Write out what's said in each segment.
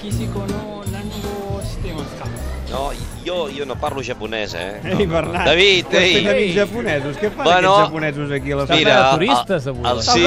Kishiko no Nango Shitemasu No, jo, jo no parlo japonès, eh? Ei, Bernat, David, ei! Tens amics japonesos, què fan bueno, aquests japonesos aquí a la mira, de turistes, avui. El, sí.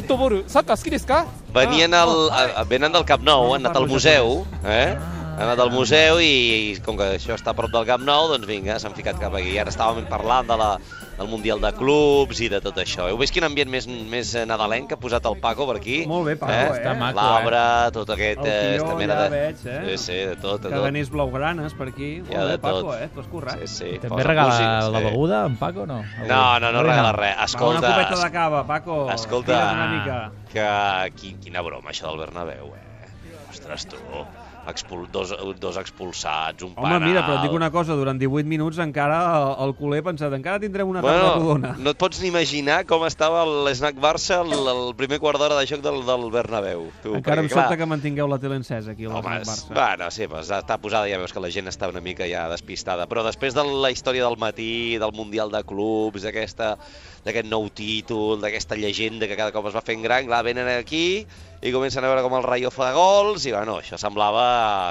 Futbol, soccer, qui desu ka? Venien ah, al, venen del Camp Nou, han anat al museu, eh? Han anat al ah. museu i, i com que això està a prop del Camp Nou, doncs vinga, s'han ficat cap aquí. Ara estàvem parlant de la, del Mundial de Clubs i de tot això. Heu vist quin ambient més, més eh, nadalenc que ha posat el Paco per aquí? Molt bé, Paco, eh? Està maco, L'arbre, tot aquest... El eh, tió esta mena ja de... veig, eh? Sí, sí, de tot, de tot. Caganers blaugranes per aquí. Ja Molt de bé, Paco, tot. eh? Tu has currat. Sí, sí. També posa regala música, la sí. beguda, en Paco, o no? Avui? No, no, no regala res. Va, una Escolta, copeta de cava, Paco. escolta, una mica. que quin, quina broma això del Bernabéu, eh? Ostres, tu, expul, dos, dos expulsats, un Home, penal... mira, però et dic una cosa, durant 18 minuts encara el, culer ha pensat, encara tindrem una tarda Bueno, rodona. no et pots ni imaginar com estava l'Snac Barça el, el primer quart d'hora de joc del, del Bernabéu. Tu, Encara em perquè, clar, sobta que mantingueu la tele encesa aquí Home, l'Esnac Barça. bueno, sí, pues, està posada, ja veus que la gent està una mica ja despistada. Però després de la història del matí, del Mundial de Clubs, d'aquesta d'aquest nou títol, d'aquesta llegenda que cada cop es va fent gran, clar, venen aquí i comencen a veure com el Rayo fa gols i, bueno, això semblava...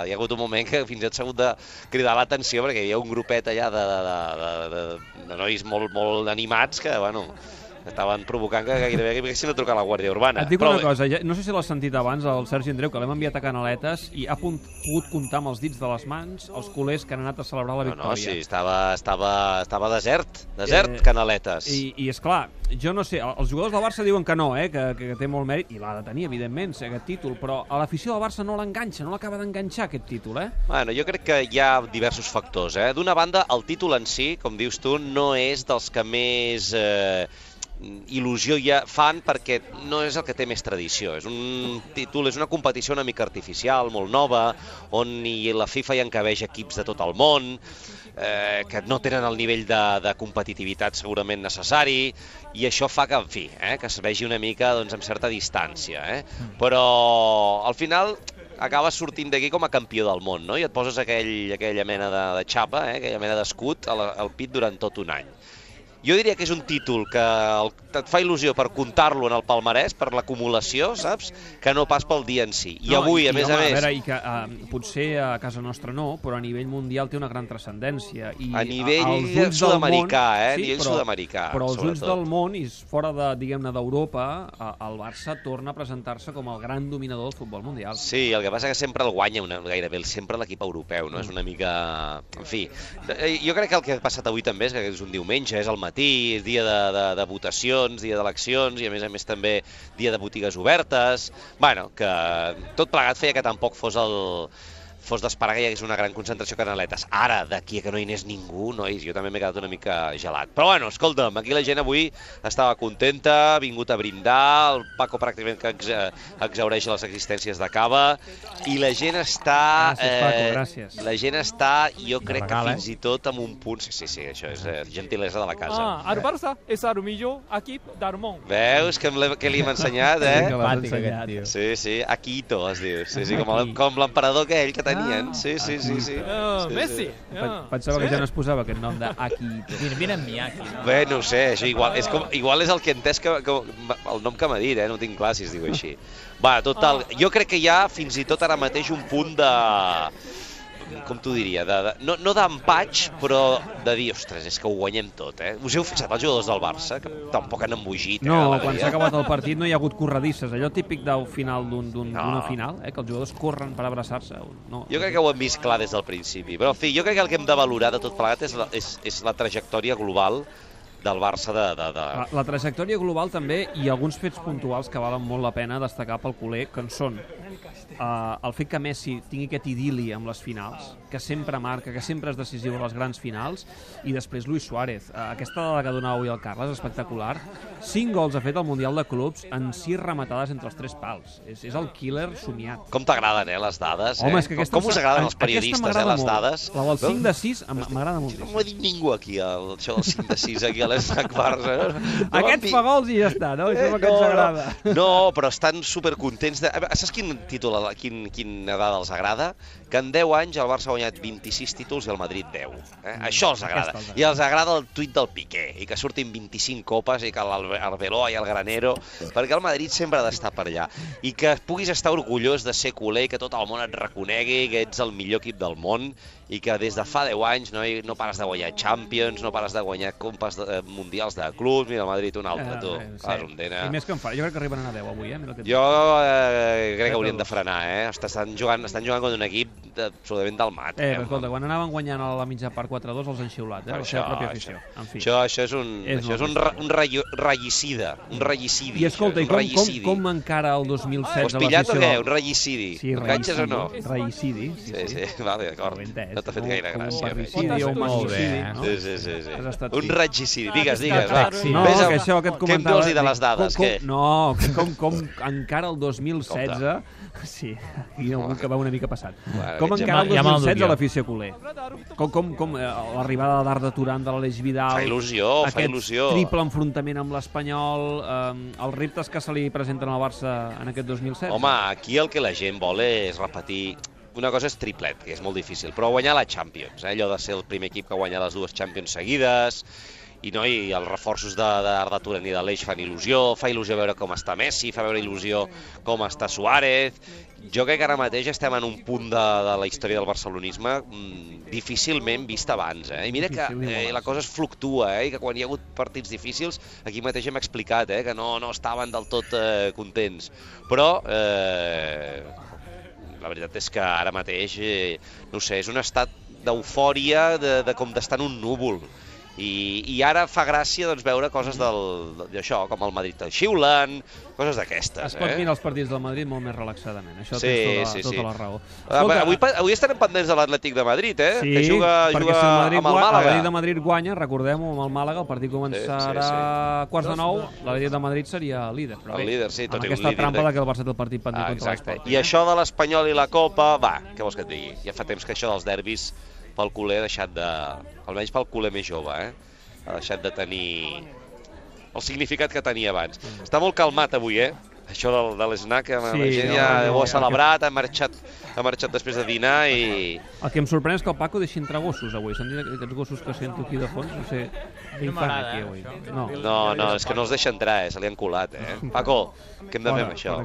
Hi ha hagut un moment que fins i tot s'ha hagut de cridar l'atenció perquè hi havia un grupet allà de, de, de, de, de, nois molt, molt animats que, bueno, estaven provocant que gairebé haguessin de trucar a la Guàrdia Urbana. Et dic Però una cosa, ja, no sé si l'has sentit abans, el Sergi Andreu, que l'hem enviat a Canaletes i ha punt, pogut comptar amb els dits de les mans els culers que han anat a celebrar la No, no, victòria. sí, estava, estava, estava desert, desert, Eh, Canaletes. I, I és clar, jo no sé, els jugadors del Barça diuen que no, eh, que, que té molt mèrit, i l'ha de tenir, evidentment, aquest títol, però a l'afició del Barça no l'enganxa, no l'acaba d'enganxar aquest títol, eh? Bueno, jo crec que hi ha diversos factors. Eh? D'una banda, el títol en si, com dius tu, no és dels que més eh, il·lusió ja fan perquè no és el que té més tradició. És un títol, és una competició una mica artificial, molt nova, on hi la FIFA hi encabeix equips de tot el món, eh, que no tenen el nivell de, de competitivitat segurament necessari, i això fa que, en fi, eh, que es vegi una mica doncs, amb certa distància. Eh? Però al final acabes sortint d'aquí com a campió del món, no? I et poses aquell, aquella mena de, de xapa, eh? aquella mena d'escut al, al pit durant tot un any. Jo diria que és un títol que el, et fa il·lusió per comptar-lo en el palmarès, per l'acumulació, saps? Que no pas pel dia en si. I No, avui, a més home, a més... A veure, i que, uh, potser a casa nostra no, però a nivell mundial té una gran transcendència. I A nivell sud-americà, món- eh? A nivell sud-americà, Però als ulls del món i fora de, diguem-ne, d'Europa, eh, el Barça torna a presentar-se com el gran dominador del futbol mundial. Sí, el que passa que sempre el guanya una, gairebé sempre l'equip europeu, no? És una mica... En fi, eh, jo crec que el que ha passat avui també és que és un diumenge, és al matí, és dia de, de, de votacions, dia d'eleccions i a més a més també dia de botigues obertes. Bueno, que tot plegat feia que tampoc fos el fos d'esperar que hi hagués una gran concentració de canaletes. Ara, d'aquí a que no hi anés ningú, nois, jo també m'he quedat una mica gelat. Però bueno, escolta'm, aquí la gent avui estava contenta, ha vingut a brindar, el Paco pràcticament que ex exaureix les existències de cava, i la gent està... Gràcies, Paco, gràcies. La gent està, jo crec regal, que eh? fins i tot amb un punt... Sí, sí, sí, això és eh, gentilesa de la casa. Ah, el Barça és el millor equip del món. Veus que, que li hem ensenyat, eh? Sí, sí, Akito es diu. Sí, sí, com l'emperador aquell que tenien. Sí, sí, sí, sí. Ah, sí, Messi. Sí. Pe- Pensava que ja no es posava aquest nom d'Akito. Mira, mira en Miyaki, no? Bé, no ho sé, això igual, és com, igual és el que he entès que, que, el nom que m'ha dit, eh? no tinc clar si es diu així. Va, total, jo crec que hi ha fins i tot ara mateix un punt de com t'ho diria, de, de, no, no d'empatx, però de dir, ostres, és que ho guanyem tot, eh? Us heu fixat els jugadors del Barça, que tampoc han embogit, eh? No, quan s'ha acabat el partit no hi ha hagut corredisses, allò típic del final d'un- d'un- No. d'una final, eh, que els jugadors corren per abraçar-se. No. Jo crec que ho hem vist clar des del principi, però en fi, jo crec que el que hem de valorar de tot plegat és la, és, és la trajectòria global del Barça de... de, de... La, la trajectòria global també i alguns fets puntuals que valen molt la pena destacar pel culer, que en són uh, el fet que Messi tingui aquest idili amb les finals, que sempre marca, que sempre és decisiu a les grans finals, i després Luis Suárez. Uh, aquesta dada que donava avui el Carles espectacular. Cinc gols ha fet al Mundial de Clubs en sis rematades entre els tres pals. És, és el killer somiat. Com t'agraden, eh, les dades? Home, eh? és que com, aquesta... com us agraden els periodistes, eh, les molt. dades? La del 5 Veus? de 6 em- m'agrada molt. No m'ho ha dit ningú aquí, el, això del 5 de 6, aquí a l'Snac Barça. No Aquests fa gols i ja està, no? Això és el que ens agrada. no, no, però estan supercontents. De... Saps quin títol, quin, quina dada els agrada? Que en 10 anys el Barça ha guanyat 26 títols i el Madrid 10. Eh? Això els agrada. Aquesta els agrada. I els agrada el tuit del Piqué, i que surtin 25 copes, i que l'Arbeló i el Granero, perquè el Madrid sempre ha d'estar per allà. I que puguis estar orgullós de ser culer, que tot el món et reconegui, que ets el millor equip del món, i que des de fa 10 anys no, no pares de guanyar Champions, no pares de guanyar compes de, mundials de clubs, mira el Madrid un altre, tu. Eh, Sí. Condena. I més que em fa. Jo crec que arriben a 10 avui, eh? Mira que Jo eh, crec que haurien de frenar, eh? Estan jugant, estan jugant contra un equip de- absolutament delmat. Eh, però escolta, quan anaven guanyant a la mitja part 4-2 els han xiulat, eh? La seva pròpia afició. En fi. Això, això és un, És això és un, ra, un rayo, rayicida, un rayicidi. I escolta, i això, com, un com, com encara el 2016 Ho has pillat o l'afició què? del- Un rayicidi. Sí, catxes o no? Raïcidi, sí, Sí, sí, vale, d'acord. No t'ha fet gaire un gràcia. parricidi o un Molt bé, massicidi, eh? no? Sí, sí, sí, sí. Un fi. ragicidi. Digues, digues, va. Sí, No, que això que et Què em comentava... vols dir de les dades? No, com, com encara el 2016... Sí, aquí algú que va una mica passat. Bueno, Com encara el ja me'l 2016 duc a l'afició culer? Com, com, com eh, l'arribada d'Art de Turan, de l'Aleix Vidal... Fa il·lusió, fa aquest il·lusió. triple enfrontament amb l'Espanyol, eh, els reptes que se li presenten al Barça en aquest 2016? Home, aquí el que la gent vol és repetir una cosa és triplet, que és molt difícil, però guanyar la Champions, eh? allò de ser el primer equip que guanya les dues Champions seguides, i, no, i els reforços de- d'Arda Turan i de l'Eix fan il·lusió, fa il·lusió veure com està Messi, fa veure il·lusió com està Suárez... Jo crec que ara mateix estem en un punt de, de la història del barcelonisme mm, difícilment vist abans. Eh? I mira que eh, la cosa es fluctua, eh? i que quan hi ha hagut partits difícils, aquí mateix hem explicat eh? que no, no estaven del tot eh, contents. Però eh, la veritat és que ara mateix, eh, no sé, és un estat d'eufòria, de, de com d'estar en un núvol. I, I ara fa gràcia doncs, veure coses del- d'això, com el Madrid el xiulen, coses d'aquestes. Es pot eh? mirar els partits del Madrid molt més relaxadament. Això Sí, tens tota, sí, tota sí. la raó. Ah, avui, pa- avui estarem pendents de l'Atlètic de Madrid, eh? Sí, que juga, juga si el Madrid, amb el Màlaga. L'Atlètic de Madrid guanya, recordem-ho, amb el Màlaga, el partit començarà sí, a quarts de nou, l'Atlètic de Madrid seria líder. Però El bé, líder, sí, tot amb i aquesta líder trampa de- que el Barça té el partit pendent Ah, contra l'Esport. I això de l'Espanyol i la Copa, va, què vols que et digui? Ja fa temps que això dels derbis pel culer ha deixat de... Almenys pel culer més jove, eh? Ha deixat de tenir el significat que tenia abans. Està molt calmat avui, eh? Això del, de l'esnac, sí, la gent no, ja no, ho ha celebrat, ha marxat, ha marxat després de dinar i... El que em sorprèn és que el Paco deixi entrar gossos avui. S'han dit aquests gossos que sento aquí de fons, no sé què hi fan aquí eh, avui. No, No, no, és que no els deixa entrar, eh? Se li han colat, eh? Paco, què hem de fer amb això?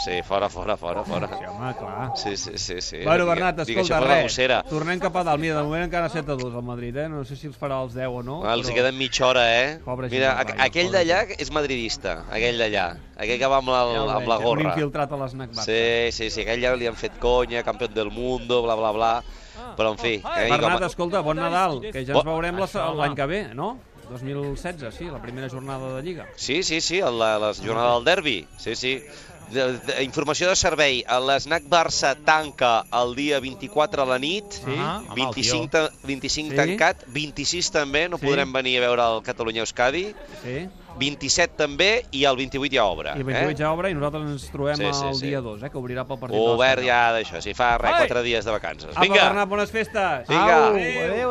Sí, fora, fora, fora, fora. Sí, home, clar. Sí, sí, sí, sí. Bueno, Bernat, escolta, res, tornem cap a dalt. Mira, de moment encara 7 a 2 al Madrid, eh? No sé si els farà els 10 o no. Ah, els però- queden mitja hora, eh? Pobre Mira, aqu- aquell d'allà és madridista, aquell d'allà. Aquell que va amb la, Ja ho amb la veig, Un gorra. infiltrat a Bar. Sí, sí, sí, aquell ja li han fet conya, campió del mundo, bla, bla, bla. Però, en fi, que Bernat, com... escolta, bon Nadal, que ja ens veurem l'any que ve, no? 2016, sí, la primera jornada de Lliga. Sí, sí, sí, la, la jornada del derbi, sí, sí. De, de, informació de servei, l'Snac Barça tanca el dia 24 a la nit, Sí. Ah, home, el 25, tio. ta, 25 Sí. tancat, 26 també, no Sí. podrem venir a veure el Catalunya-Euskadi, Sí, 27 també i el 28 ja obre. i el 28 eh? ja obre i nosaltres ens trobem Sí, sí, el sí. dia 2, eh, que obrirà pel partit Obert ja d'això, si fa res, Ai! 4 dies de vacances. Apa, Vinga! Bernat, bones festes! Vinga. Au, adéu, adéu.